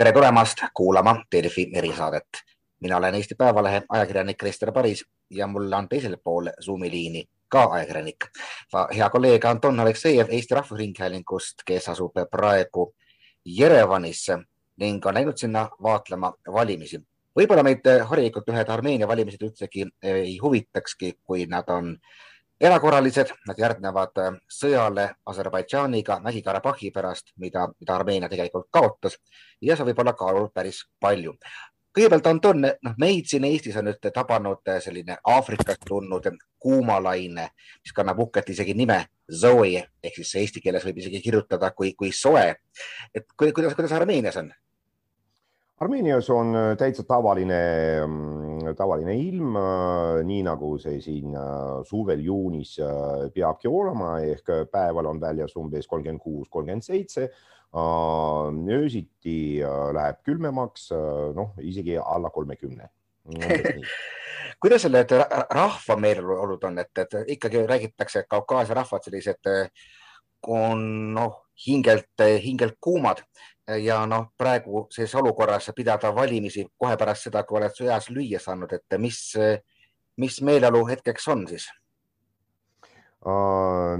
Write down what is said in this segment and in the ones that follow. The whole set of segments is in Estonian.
tere tulemast kuulama Delfi erisaadet. mina olen Eesti Päevalehe ajakirjanik Krister Paris ja mul on teisel pool Zoomi liini ka ajakirjanik, hea kolleeg Anton Aleksejev Eesti Rahvusringhäälingust, kes asub praegu Jerevanis ning on läinud sinna vaatlema valimisi. võib-olla meid harilikult ühed Armeenia valimised üldsegi ei huvitakski, kui nad on erakorralised, nad järgnevad sõjale Aserbaidžaaniga Mägi-Karabahhi pärast, mida, mida Armeenia tegelikult kaotas ja see võib olla kaalul päris palju. kõigepealt Anton, noh, meid siin Eestis on nüüd tabanud selline Aafrikast tulnud kuumalaine, mis kannab uhket isegi nime Zoe ehk siis eesti keeles võib isegi kirjutada kui, kui soe. et kuidas, kuidas Armeenias on? Armeenias on äh, täitsa tavaline, mm, tavaline ilm, äh, nii nagu see siin äh, suvel juunis peabki olema ehk päeval on väljas umbes kolmkümmend kuus, kolmkümmend seitse. öösiti läheb külmemaks, noh, isegi alla kolmekümne kuidas need rahva meeleolud on, et, et ikkagi räägitakse, et Kaukaasia rahvad sellised on noh, hingelt, hingelt kuumad ja noh, praegu selles olukorras pidada valimisi kohe pärast seda, kui oled sõjas lüüa saanud, et mis, mis meeleolu hetkeks on siis?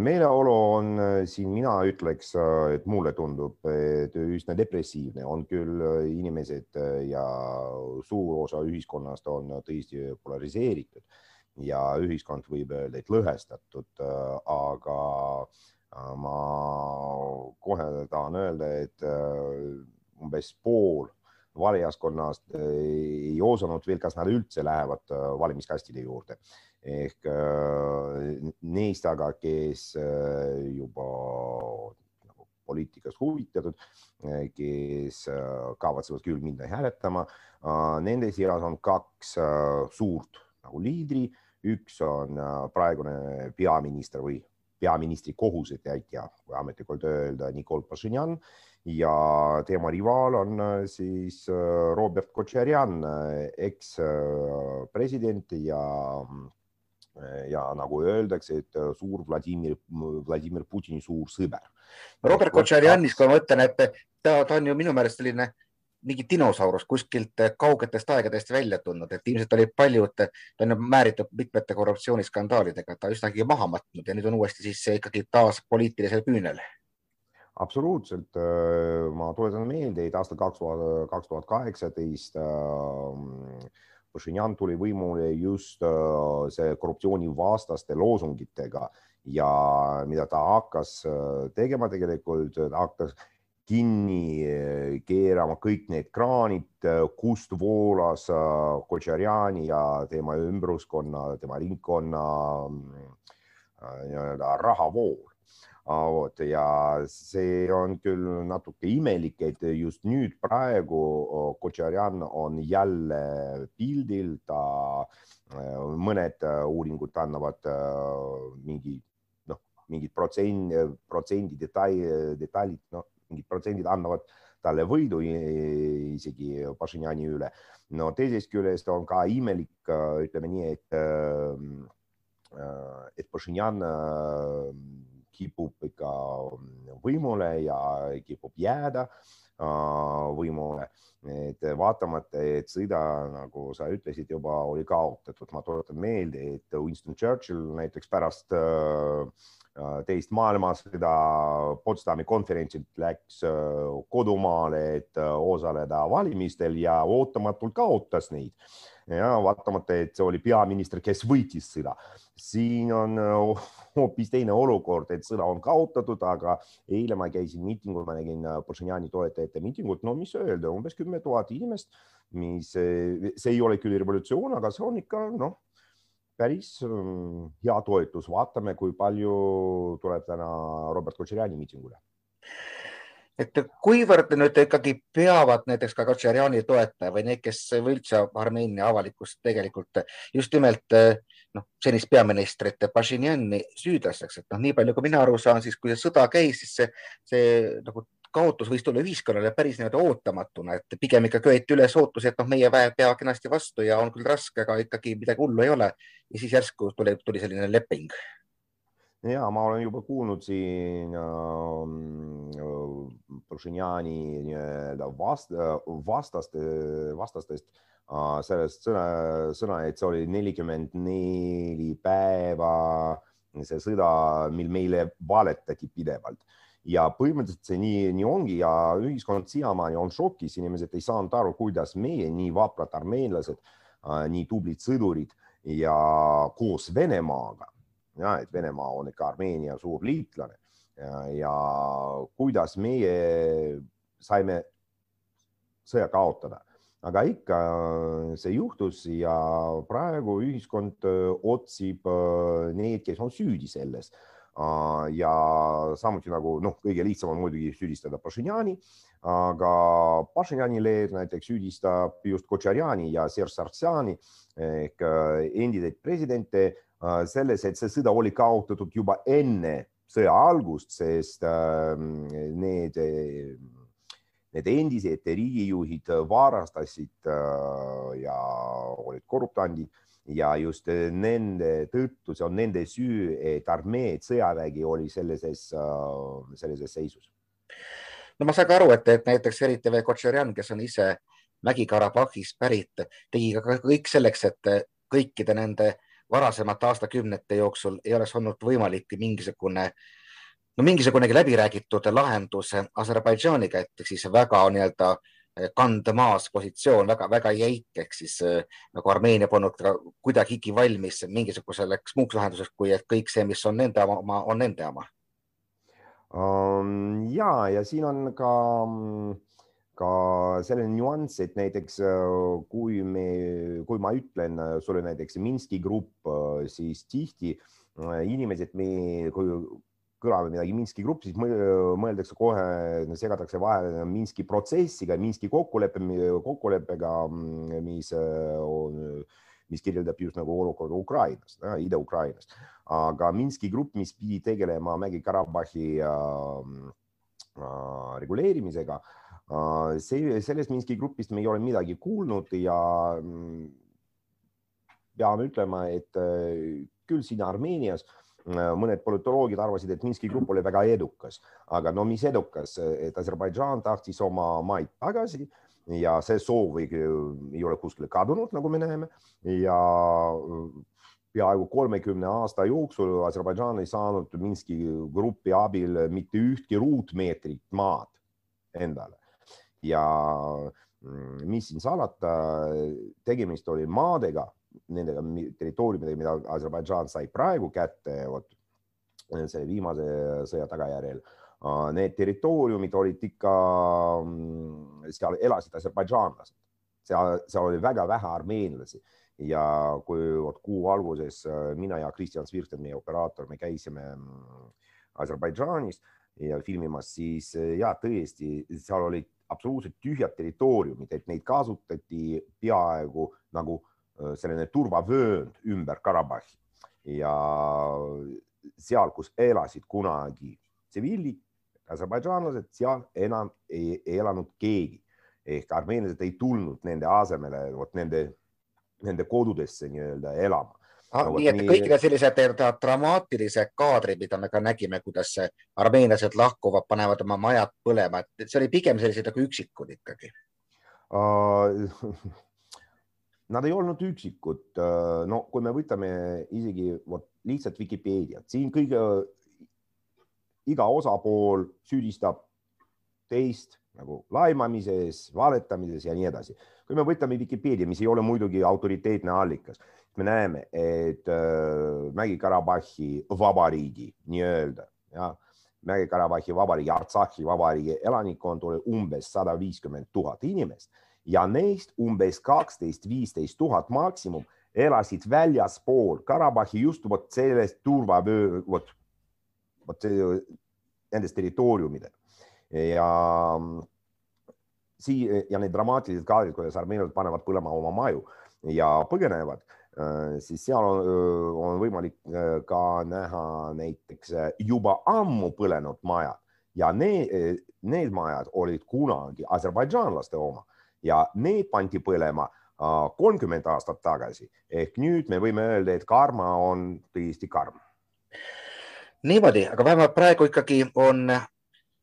meeleolu on siin, mina ütleks, et mulle tundub, et üsna depressiivne on küll inimesed ja suur osa ühiskonnast on tõesti polariseeritud ja ühiskond võib öelda, et lõhestatud, aga ma kohe tahan öelda, et äh, umbes pool valijaskonnast äh, ei osanud veel, kas nad üldse lähevad äh, valimiskastide juurde. Ehk neist aga, kes juba nagu poliitikast huvitatud, kes kavatsevad küll minna hääletama, nende seas on kaks suurt nagu liidri, üks on praegune peaminister või peaministri kohusetäitja, kui ametlikult öelda, Nikol Pašinjan ja tema rivaal on äh, siis äh, Robert Kotšerjan, äh, ekspresident ja ja nagu öeldakse, et suur Vladimir, Vladimir Putini suur sõber. Robert Kotšerjanist, kui ma mõtlen, et ta, ta on ju minu meelest selline mingi dinosaurus kuskilt kaugetest aegadest välja tulnud, et ilmselt oli paljud, ta on määritud mitmete korruptsiooniskandaalidega, ta üsnagi maha matnud ja nüüd on uuesti siis ikkagi taas poliitilisel küünel. absoluutselt, äh, ma tuletan meelde, et aastal kaks tuhat, kaks tuhat kaheksateist äh, Pašinjan tuli võimule just äh, see korruptsioonivastaste loosungitega ja mida ta hakkas tegema tegelikult, hakkas kinni eh, keerama kõik need kraanid, eh, kust voolas eh, Kotšarjani ja tema ümbruskonna, tema ringkonna mm, nii-öelda rahavool. vot ja see on küll natuke imelik, et just nüüd praegu Kotšarjan on jälle pildil, ta mõned uuringud annavad mingi noh, mingid protsent, protsendi detail, detailid, noh mingid protsendid annavad talle võidu isegi Pašinjani üle. no teisest küljest on ka imelik, ütleme nii, et, et Pašinjan kipub ikka võimule ja kipub jääda võimule, et vaatamata, et sõda, nagu sa ütlesid, juba oli kaotatud, ma tuletan meelde, et Winston Churchill näiteks pärast äh, Äh, teist maailmasõda Potsdami konverentsilt läks äh, kodumaale, et äh, osaleda valimistel ja ootamatult kaotas neid. ja vaatamata, et see oli peaminister, kes võitis sõda. siin on hoopis teine olukord, et sõda on kaotatud, aga eile ma käisin miitingul, ma nägin Pašinjani toetajate miitingut, no mis öelda, umbes kümme tuhat inimest, mis, see ei ole küll revolutsioon, aga see on ikka noh päris mm, hea toetus, vaatame, kui palju tuleb täna Robert Kotšerjani miitingule. et kuivõrd nüüd ikkagi peavad näiteks ka Kotšerjani toetaja või need, kes üldse Armeenia avalikkust tegelikult just nimelt noh, senist peaministrit Pašinjani süüdlaseks, et noh, nii palju, kui mina aru saan, siis kui see sõda käis, siis see, see nagu kaotus võis tulla ühiskonnale päris nii-öelda ootamatuna, et pigem ikka köeti üles ootusi, et noh, meie väed peavad kenasti vastu ja on küll raske, aga ikkagi midagi hullu ei ole. ja siis järsku tuli, tuli selline leping. ja ma olen juba kuulnud siin äh, Prušinjani nii-öelda vast, vastaste, vastastest sellest sõna, sõna, et see oli nelikümmend neli päeva see sõda, mil meile valetati pidevalt. Ja põhimõtteliselt see nii, nii ongi ja ühiskond siiamaani on šokis, inimesed ei saanud aru, kuidas meie nii vaprad armeenlased, nii tublid sõdurid ja koos Venemaaga, et Venemaa on ikka Armeenia suur liitlane ja kuidas meie saime sõja kaotada aga ikka see juhtus ja praegu ühiskond otsib neid, kes on süüdi selles. Ja samuti nagu noh, kõige lihtsam on muidugi süüdistada Pašinjani, aga Pašinjani leer näiteks süüdistab just Kotšarjani ja Serge Sargsjani ehk äh, endiseid presidente äh, selles, et see sõda oli kaotatud juba enne sõja algust, sest ähm, need, need endised riigijuhid varastasid äh, ja olid korruptandid ja just eh, nende tõttu, see on nende süü, et armee, et sõjavägi oli sellises, äh, sellises seisus. no ma saan ka aru, et, et näiteks eriti veel Kotšerjan, kes on ise Mägi-Karabahhist pärit, tegi ka kõik selleks, et kõikide nende varasemate aastakümnete jooksul ei oleks olnud võimalik mingisugune no mingisugunegi läbiräägitud lahendus Aserbaidžaaniga, et siis väga nii-öelda äh, kandmaas positsioon väga-väga jäik, ehk siis äh, nagu Armeenia polnud kuidagigi valmis mingisuguseks muuks lahenduseks, kui et kõik see, mis on nende oma, on nende oma um,. ja, ja siin on ka, ka selline nüanss, et näiteks äh, kui me, kui ma ütlen sulle näiteks Minski grupp, siis tihti inimesed, me, kui kõlab midagi Minski grupp, siis mõeldakse kohe, segatakse vahele Minski protsessiga, Minski kokkuleppe, kokkuleppega, mis on, mis kirjeldab just nagu olukorda Ukrainas, Ida-Ukrainas, aga Minski grupp, mis pidi tegelema Mägi-Karabahhi äh, äh, reguleerimisega äh,, see, sellest Minski grupist me ei ole midagi kuulnud ja mm, peame ütlema, et äh, küll siin Armeenias äh, Äh, mõned politoloogid arvasid, et Minski grupp oli väga edukas, aga no mis edukas, et Aserbaidžaan tahtis oma maid tagasi ja see soov ei, ole kuskile kadunud, nagu me näeme. Ja peaaegu kolmekümne aasta jooksul Aserbaidžaan ei saanud Minski grupi abil mitte ühtki ruutmeetrit maad endale. Ja mm, mis siin salata, tegemist oli maadega nendega territooriumidega, mida Aserbaidžaan sai praegu kätte, vot selle viimase sõja tagajärjel. Need territooriumid olid ikka, mm, seal elasid aserbaidžaanlased, seal, seal oli väga vähe armeenlasi ja kui vot kuu alguses äh, mina ja Kristjan Svirten, meie operaator, me käisime mm, Aserbaidžaanis ja filmimas, siis äh, ja tõesti, seal olid absoluutselt tühjad territooriumid, et neid kasutati peaaegu nagu Äh, selline turvavöönd ümber Karabahhi. Ja seal, kus elasid kunagi tsiviilid, aserbaidžaanlased, seal enam ei, ei elanud keegi. Ehk armeenlased ei tulnud nende asemele, vot nende, nende kodudesse nii-öelda elama. Ah, no, nii et nii... kõik need sellised dramaatilised kaadrid, mida me ka nägime, kuidas armeenlased lahkuvad, panevad oma majad põlema, et see oli pigem sellised nagu üksikud ikkagi. Uh, Nad ei olnud üksikud, äh, no kui me võtame isegi vot lihtsalt Vikipeediat, siin kõige, iga osapool süüdistab teist nagu laimamises, valetamises ja nii edasi. kui me võtame Vikipeedia, mis ei ole muidugi autoriteetne allikas, me näeme, et äh, Mägi-Karabahhi vabariigi nii-öelda ja Mägi-Karabahhi vabariigi, Artsahhi vabariigi elanikkond oli umbes sada viiskümmend tuhat inimest ja neist umbes kaksteist, viisteist tuhat maksimum elasid väljaspool Karabahhi just vot sellest turvavöö, vot, vot nendest territooriumidel. Ja sii- ja need dramaatilised kaadrid, kuidas armeenlased panevad põlema oma maju ja põgenevad, siis seal on, on võimalik ka näha näiteks juba ammu põlenud majad. Ja need, need majad olid kunagi aserbaidžaanlaste oma ja need pandi põlema kolmkümmend aastat tagasi ehk nüüd me võime öelda, et karma on tõesti karm. niimoodi, aga vähemalt praegu ikkagi on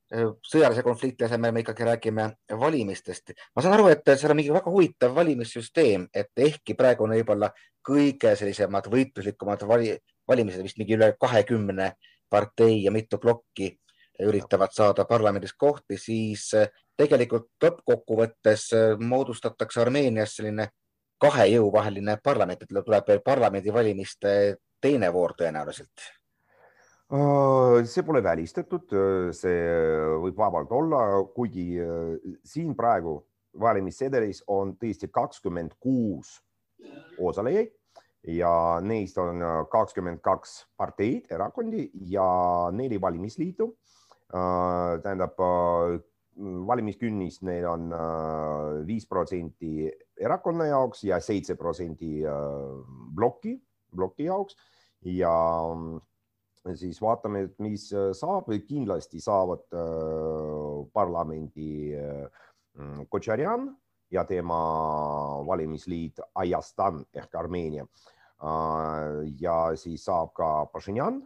sõjalise konflikti asemel me ikkagi räägime valimistest. ma saan aru, et seal on mingi väga huvitav valimissüsteem, et ehkki praegu on võib-olla kõige sellisemad võitluslikumad vali, valimised vist mingi üle kahekümne partei ja mitu plokki üritavad saada parlamendis kohti, siis tegelikult lõppkokkuvõttes moodustatakse Armeenias selline kahe jõu vaheline parlament, et tuleb veel parlamendivalimiste teine voor tõenäoliselt Äh, see pole välistatud, äh, see võib vabalt olla, kuigi äh, siin praegu valimissedelis on tõesti kakskümmend kuus osalejaid ja neist on kakskümmend kaks parteid, erakondi ja neli valimisliitu. tähendab, valimiskünnis neil on viis protsenti erakonna jaoks ja seitse protsenti ploki, ploki jaoks ja siis vaatame, et mis äh, saab, kindlasti saavad äh, parlamendi äh, Kotšarjan ja tema valimisliit Ajastan ehk Armeenia. ja siis saab ka Pašinjan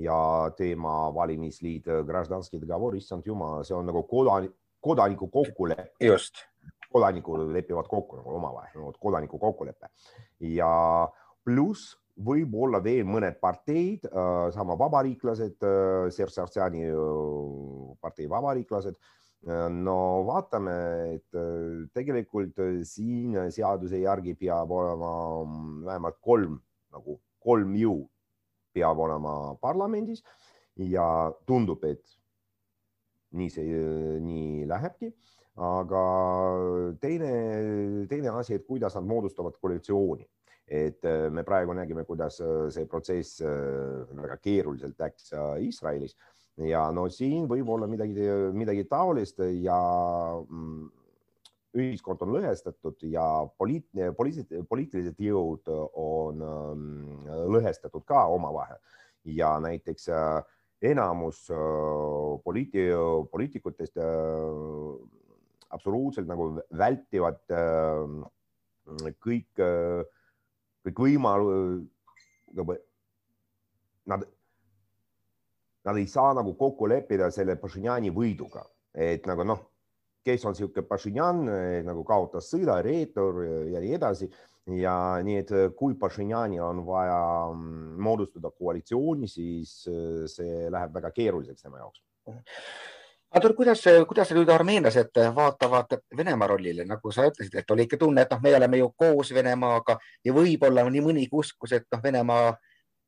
ja teema valimisliit, äh, Graždanski dogovor, issand jumal, see on nagu kodanik, kodaniku kokkulepe. just. kodanikud lepivad kokku nagu omavahel no,, kodaniku kokkulepe ja pluss võib-olla veel mõned parteid, äh, sama vabariiklased, äh, Serge Sartsjani partei vabariiklased. no vaatame, et tegelikult siin seaduse järgi peab olema mm, vähemalt kolm nagu kolm jõud peab olema parlamendis. Ja tundub, et nii see nii lähebki. Aga teine, teine asi, et kuidas nad moodustavad koalitsiooni. Et äh, me praegu nägime, kuidas äh, see protsess äh, väga keeruliselt läks Iisraelis. Ja no siin võib olla midagi, midagi taolist ja mm, ühiskond on lõhestatud ja poliit, poliitilised, poliitilised jõud on mm, lõhestatud ka omavahel. Ja näiteks enamus poliiti, poliitikutest absoluutselt nagu vältivad kõik kõik võimalused, nagu nad, nad ei saa nagu kokku leppida selle Pašinjani võiduga, et nagu noh, kes on niisugune Pašinjan nagu kaotas sõda, reetur ja nii edasi. Ja nii, et kui Pašinjani on vaja mm, moodustada koalitsiooni, siis see läheb väga keeruliseks tema jaoks. Artur, kuidas, kuidas nüüd armeenlased vaatavad Venemaa rollile, nagu sa ütlesid, et oli ikka tunne, et noh, me oleme ju koos Venemaaga ja võib-olla nii mõnigi uskus, et noh, Venemaa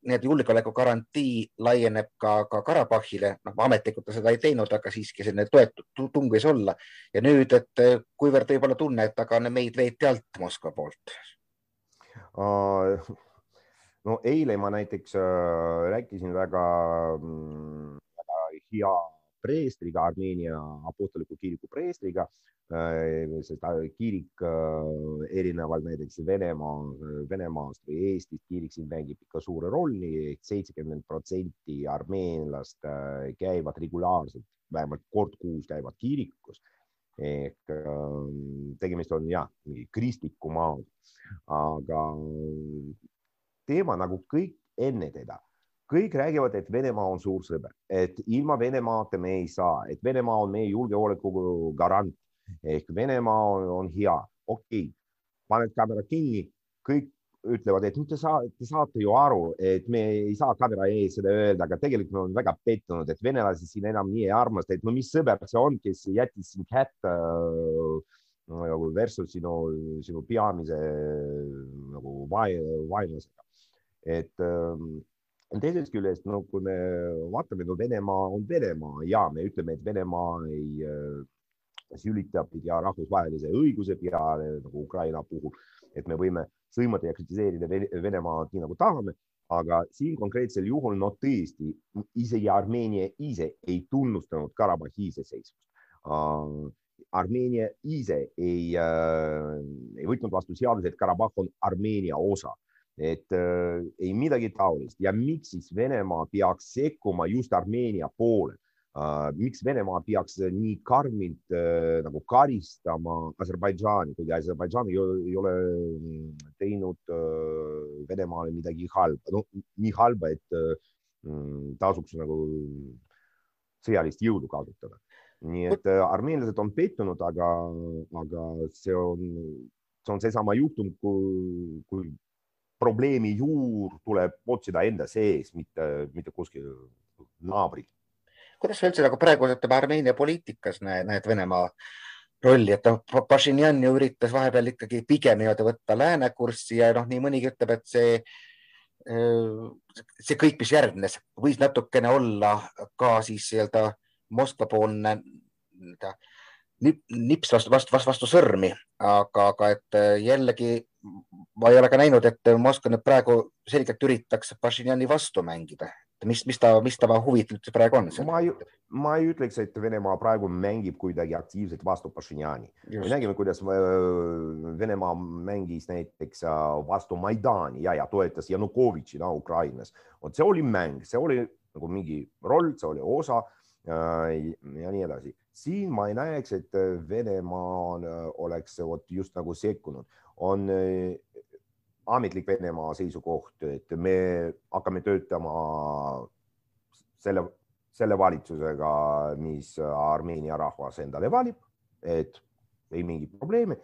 nii-öelda julgeolekugarantii laieneb ka, ka Karabahhile, noh, ametlikult ta seda ei teinud, aga siiski selline toetud tung võis olla. ja nüüd, et kuivõrd võib olla tunne, et aga meid veeti alt Moskva poolt uh,? no eile ma näiteks äh, rääkisin väga, mm, väga hea preestriga, Armeenia apostoliku kiriku preestriga. Äh, seda kirik äh, erinevalt näiteks Venemaa, Venemaast või Eestist, kirik siin mängib ikka suure rolli, seitsekümmend protsenti armeenlast äh, käivad regulaarselt, vähemalt kord kuus käivad kirikus ehk tegemist on jah, kristliku maaga, aga teema nagu kõik enne teda kõik räägivad, et Venemaa on suur sõber, et ilma Venemaata me ei saa, et Venemaa on meie julgeoleku garant ehk Venemaa on, on hea, okei okay., paned kaamera kinni, kõik ütlevad, et nüüd te, saa, te saate ju aru, et me ei saa kaamera ees seda öelda, aga tegelikult me oleme väga pettunud, et venelasi siin enam nii ei armasta, et no mis sõber see on, kes jättis sind hätta nagu versus sinu, sinu peamise nagu vaenlasega. et ähm, teisest küljest, no kui me vaatame, no Venemaa on Venemaa ja me ütleme, et Venemaa ei äh, sülitab ja rahvusvahelise õiguse peale nagu Ukraina puhul, et me võime sõimata ja kritiseerida Venemaad nii nagu tahame, aga siin konkreetsel juhul no tõesti isegi Armeenia ise ei tunnustanud Karabahhi iseseisvust uh,. Armeenia ise ei uh,, ei võtnud vastu seaduse, et Karabahh on Armeenia osa et äh, ei midagi taolist. Ja miks siis Venemaa peaks sekkuma just Armeenia poole? Äh,? miks Venemaa peaks nii karmilt äh, nagu karistama Aserbaidžaani, kuigi Aserbaidžaan ei, ei ole mm, teinud äh, Venemaale midagi halba, no nii halba, et äh, mm, tasuks nagu sõjalist jõudu kasutada. Nii et armeenlased on pettunud, aga, aga see on, see on seesama juhtum, kui, kui probleemi juur tuleb otsida enda sees, mitte, mitte kuskil naabrid. kuidas sa üldse nagu praegu ütleme Armeenia poliitikas näed, näed Venemaa rolli, et noh, Pašinjan ju üritas vahepeal ikkagi pigem nii-öelda võtta lääne kurssi ja noh, nii mõnigi ütleb, et see, see kõik, mis järgnes, võis natukene olla ka siis nii-öelda Moskva-poolne nips vastu, vastu, vastu, vastu sõrmi, aga, aga et jällegi ma ei ole ka näinud, et Moskva nüüd praegu selgelt üritaks Pašinjani vastu mängida. mis, mis ta, mis ta huvid üldse praegu on? ma ei, ma ei ütleks, et Venemaa praegu mängib kuidagi aktiivselt vastu Pašinjani. me nägime, kuidas äh, Venemaa mängis näiteks äh, vastu Maidani ja, ja toetas Janukovitši no, Ukrainas. vot see oli mäng, see oli nagu mingi roll, see oli osa äh, ja nii edasi siin ma ei näeks, et Venemaa oleks vot just nagu sekkunud on äh, ametlik Venemaa seisukoht, et me hakkame töötama selle, selle valitsusega, mis Armeenia rahvas endale valib, et ei mingit probleemi.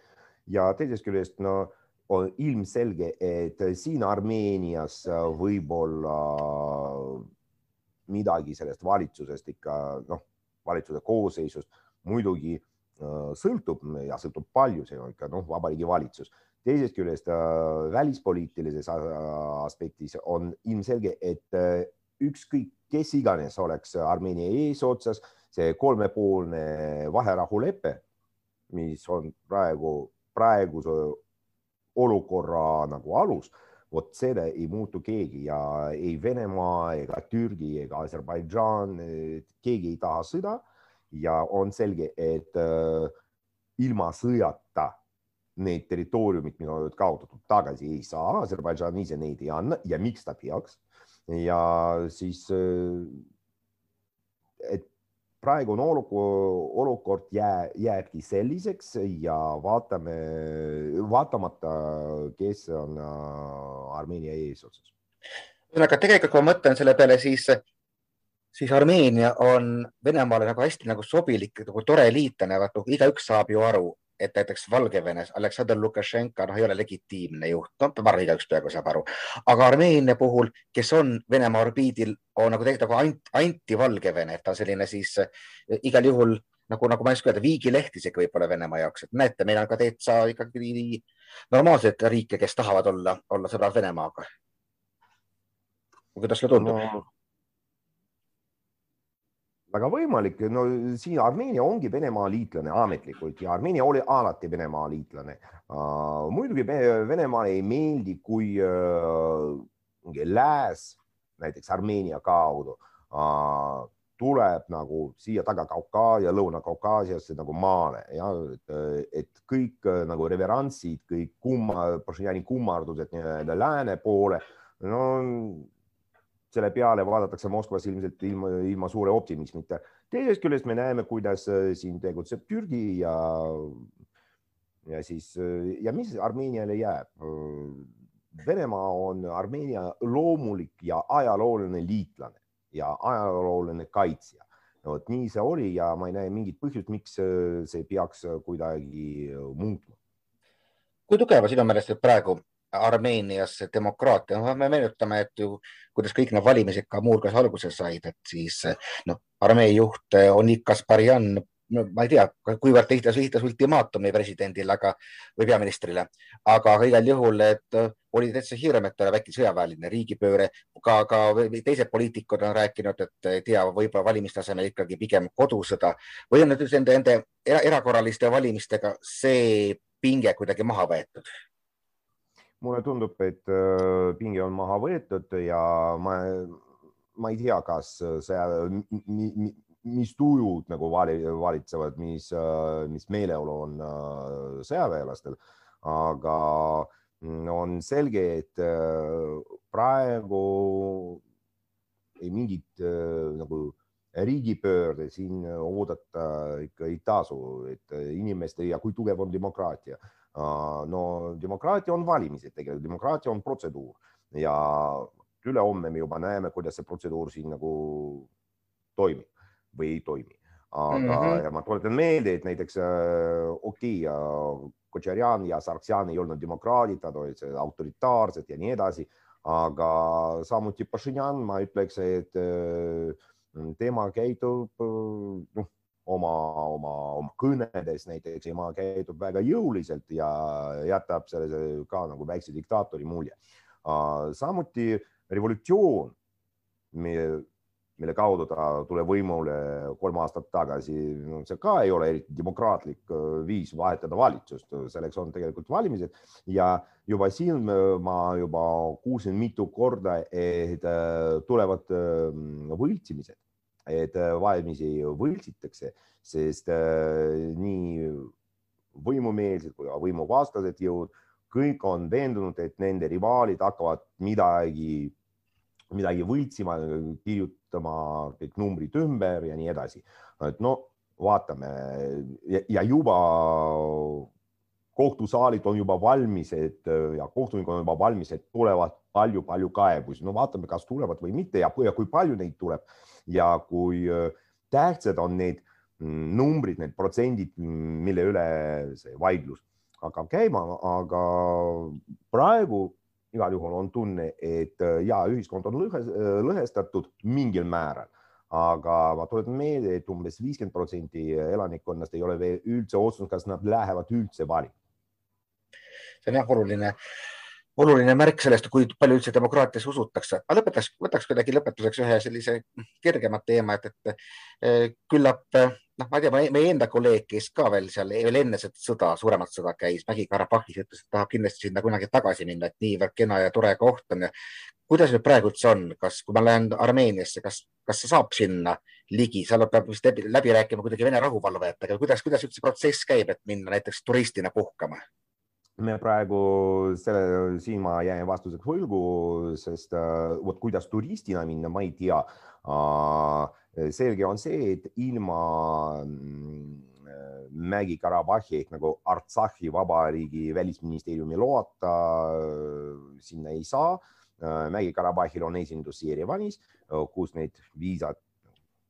ja teisest küljest no on ilmselge, et siin Armeenias võib-olla midagi sellest valitsusest ikka noh, valitsuse koosseisust muidugi Äh, sõltub ja sõltub palju, see on ikka noh, vabariigi valitsus. teisest küljest äh, välispoliitilises äh, aspektis on ilmselge, et ükskõik, kes iganes oleks Armeenia eesotsas, see kolmepoolne vaherahulepe, mis on praegu, praeguse olukorra nagu alus, vot selle ei muutu keegi ja ei Venemaa ega Türgi ega Aserbaidžaan, keegi ei taha sõda ja on selge, et äh, ilma sõjata need territooriumid, mida on kaotatud, tagasi ei saa, Aserbaidžaan ise neid ei anna ja miks ta peaks. ja siis, äh, et praegune olukord, olukord jää, jääbki selliseks ja vaatame, vaatamata, kes on äh, Armeenia eesotsas. ühesõnaga, tegelikult kui ma mõtlen selle peale, siis siis Armeenia on Venemaale nagu hästi nagu sobilik, nagu tore liitlane, vaata igaüks saab ju aru, et näiteks Valgevenes Aleksandr Lukašenka noh, ei ole legitiimne juht, noh, ma arvan, igaüks peaaegu saab aru, aga Armeenia puhul, kes on Venemaa orbiidil, on nagu tegelikult nagu ant, anti-Valgevene, et ta on selline siis eh, igal juhul nagu, nagu ma ei oska öelda, viigileht isegi võib-olla Venemaa jaoks, et näete, meil on ka täitsa ikkagi normaalseid riike, kes tahavad olla, olla sõbrad Venemaaga. kuidas sulle tundub no.? Väga võimalik, no siin Armeenia ongi Venemaa liitlane ametlikult ja Armeenia oli alati Venemaa liitlane. Muidugi Venemaale ei meeldi, kui uh, lääs näiteks Armeenia kaudu tuleb nagu siia Taga-Kaukaasia, Lõuna-Kaukaasiasse nagu maale ja et, et kõik nagu reverantsid, kõik kumma, kummardused nii-öelda lääne poole, no selle peale vaadatakse Moskvas ilmselt ilma, ilma suure optimismita. teisest küljest me näeme, kuidas äh, siin tegutseb Türgi ja, ja siis äh, ja mis Armeeniale jääb? Äh, Venemaa on Armeenia loomulik ja ajalooline liitlane ja ajalooline kaitsja. no vot nii see oli ja ma ei näe mingit põhjust, miks see peaks kuidagi muutma. kui tugeva sinu meelest praegu Armeenias demokraatia, noh, me meenutame, et ju kuidas kõik need valimised ka muuhulgas alguse said, et siis noh, armee juht on Ikas Barjan, no ma ei tea, kuivõrd ta esitas, esitas ultimaatumi presidendile, aga või peaministrile, aga igal juhul, et oli täitsa hirm, et tuleb äkki sõjaväeline riigipööre, ka, ka teised poliitikud on rääkinud, et ei tea, võib-olla valimiste asemel ikkagi pigem kodusõda. Või on nüüd nende, nende erakorraliste valimistega see pinge kuidagi maha võetud mulle tundub, et äh, pinge on maha võetud ja ma, ma ei tea, kas see, mis tujud nagu valitsevad, mis, äh, mis meeleolu on äh, sõjaväelastel, aga mm, on selge, et praegu ei mingit nagu riigipöörde siin oodata ikka ei tasu, et inimeste ja kui tugev on demokraatia no demokraatia on valimised tegelikult, demokraatia on protseduur ja ülehomme me juba näeme, kuidas see protseduur siin nagu toimib või ei toimi. aga mm, -hmm. ja ma tuletan meelde, et näiteks okei okay,, Kotšarjan ja Sargsjan ei olnud demokraadid, nad olid autoritaarsed ja nii edasi, aga samuti Pašinjan, ma ütleks, et tema käitub noh, oma, oma, oma kõnedes näiteks, tema käitub väga jõuliselt ja jätab selle ka nagu väikse diktaatori mulje. samuti revolutsioon, mille kaudu ta tuleb võimule kolm aastat tagasi, see ka ei ole eriti demokraatlik viis vahetada valitsust, selleks on tegelikult valimised ja juba siin ma juba kuulsin mitu korda, et tulevad võltsimised et äh, valimisi võltsitakse, sest äh, nii võimumeelsed kui ka võimuvastased jõud, kõik on veendunud, et nende rivaalid hakkavad midagi, midagi võltsima, kirjutama kõik numbrid ümber ja nii edasi. et no vaatame ja, ja juba kohtusaalid on juba valmis, et ja kohtunikud on juba valmis, et tulevad palju-palju kaebusi, no vaatame, kas tulevad või mitte ja, ja kui palju neid tuleb. Ja kui tähtsad on need mm, numbrid, need protsendid, mm, mille üle see vaidlus hakkab käima, aga praegu igal juhul on tunne, et ja ühiskond on lõhe, lõhestatud mingil määral, aga ma tuletan meelde, et umbes viiskümmend protsenti elanikkonnast ei ole veel üldse otsustanud, kas nad lähevad üldse valima. See on jah oluline oluline märk sellest, kui palju üldse demokraatiasse usutakse. ma lõpetaks, võtaks kuidagi lõpetuseks ühe sellise kergemat teema, et, et eh, küllap noh, ma ei tea, meie enda kolleeg, kes ka veel seal veel enne seda sõda, suuremat sõda käis, Mägi-Karabahhis, ütles, et tahab kindlasti sinna kunagi tagasi minna, et niivõrd kena ja tore koht on ja kuidas nüüd praegu üldse on, kas, kui ma lähen Armeeniasse, kas, kas saab sinna ligi, seal peab vist läbi, läbi rääkima kuidagi Vene rahuvalvajatega, kuidas, kuidas üldse protsess käib, et minna näiteks turistina puhkama? Me praegu selle, siin ma jään vastuseks võlgu, sest äh, vot kuidas turistina minna, ma ei tea uh,. selge on see, et ilma mm, Mägi-Karabahhi ehk nagu Artsahhi vabariigi välisministeeriumi loata äh, sinna ei saa. Mägi-Karabahhil on esindus Jerevanis, kus need viisad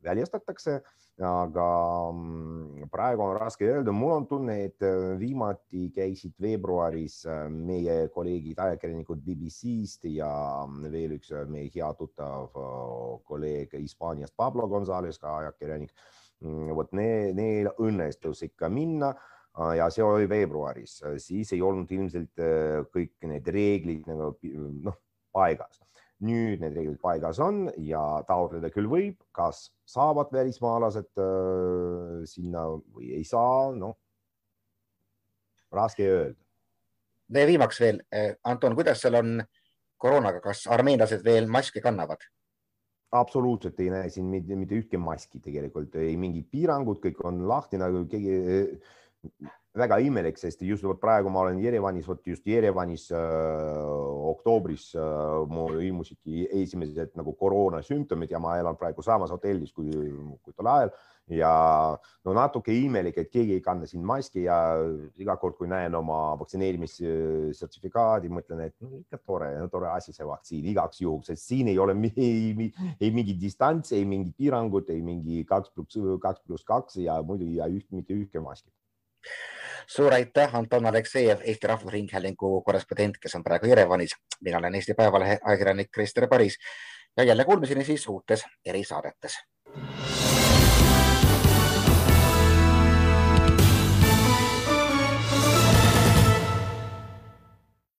väljastatakse aga mm, praegu on raske öelda, mul on tunne, et äh, viimati käisid veebruaris äh, meie kolleegid, ajakirjanikud BBC-st ja mm, veel üks äh, meie hea tuttav kolleeg Hispaaniast, Pablo Gonzalez, ka ajakirjanik. Mm, vot neil, neil õnnestus ikka minna ja see oli veebruaris, siis ei olnud ilmselt kõik need reeglid nagu noh, paigas nüüd need reeglid paigas on ja taotleda küll võib, kas saavad välismaalased äh, sinna või ei saa, noh, raske öelda. viimaks veel, Anton, kuidas seal on koroonaga, kas armeenlased veel maske kannavad? absoluutselt ei näe siin mitte, mitte ühtki maski tegelikult, ei mingit piirangut, kõik on lahti nagu keegi väga imelik, sest just vot praegu ma olen Jerevanis, vot just Jerevanis äh, oktoobris äh, mul ilmusidki esimesed nagu koroonasümptomid ja ma elan praegu samas hotellis kui, kui tol ajal. Ja no natuke imelik, et keegi ei kanna siin maski ja iga kord, kui näen oma vaktsineerimissertifikaadi, mõtlen, et no ikka tore, tore asi see vaktsiin igaks juhuks, sest siin ei ole ei, ei mingit distantsi, ei mingit piirangut, ei mingi kaks pluss kaks pluss kaks ja muidugi ja üht, mitte ühtki maski suur aitäh, Anton Aleksejev, Eesti Rahvusringhäälingu korrespondent, kes on praegu Jerevanis. mina olen Eesti Päevalehe ajakirjanik Krister Paris ja jälle kuulmiseni siis uutes erisaadetes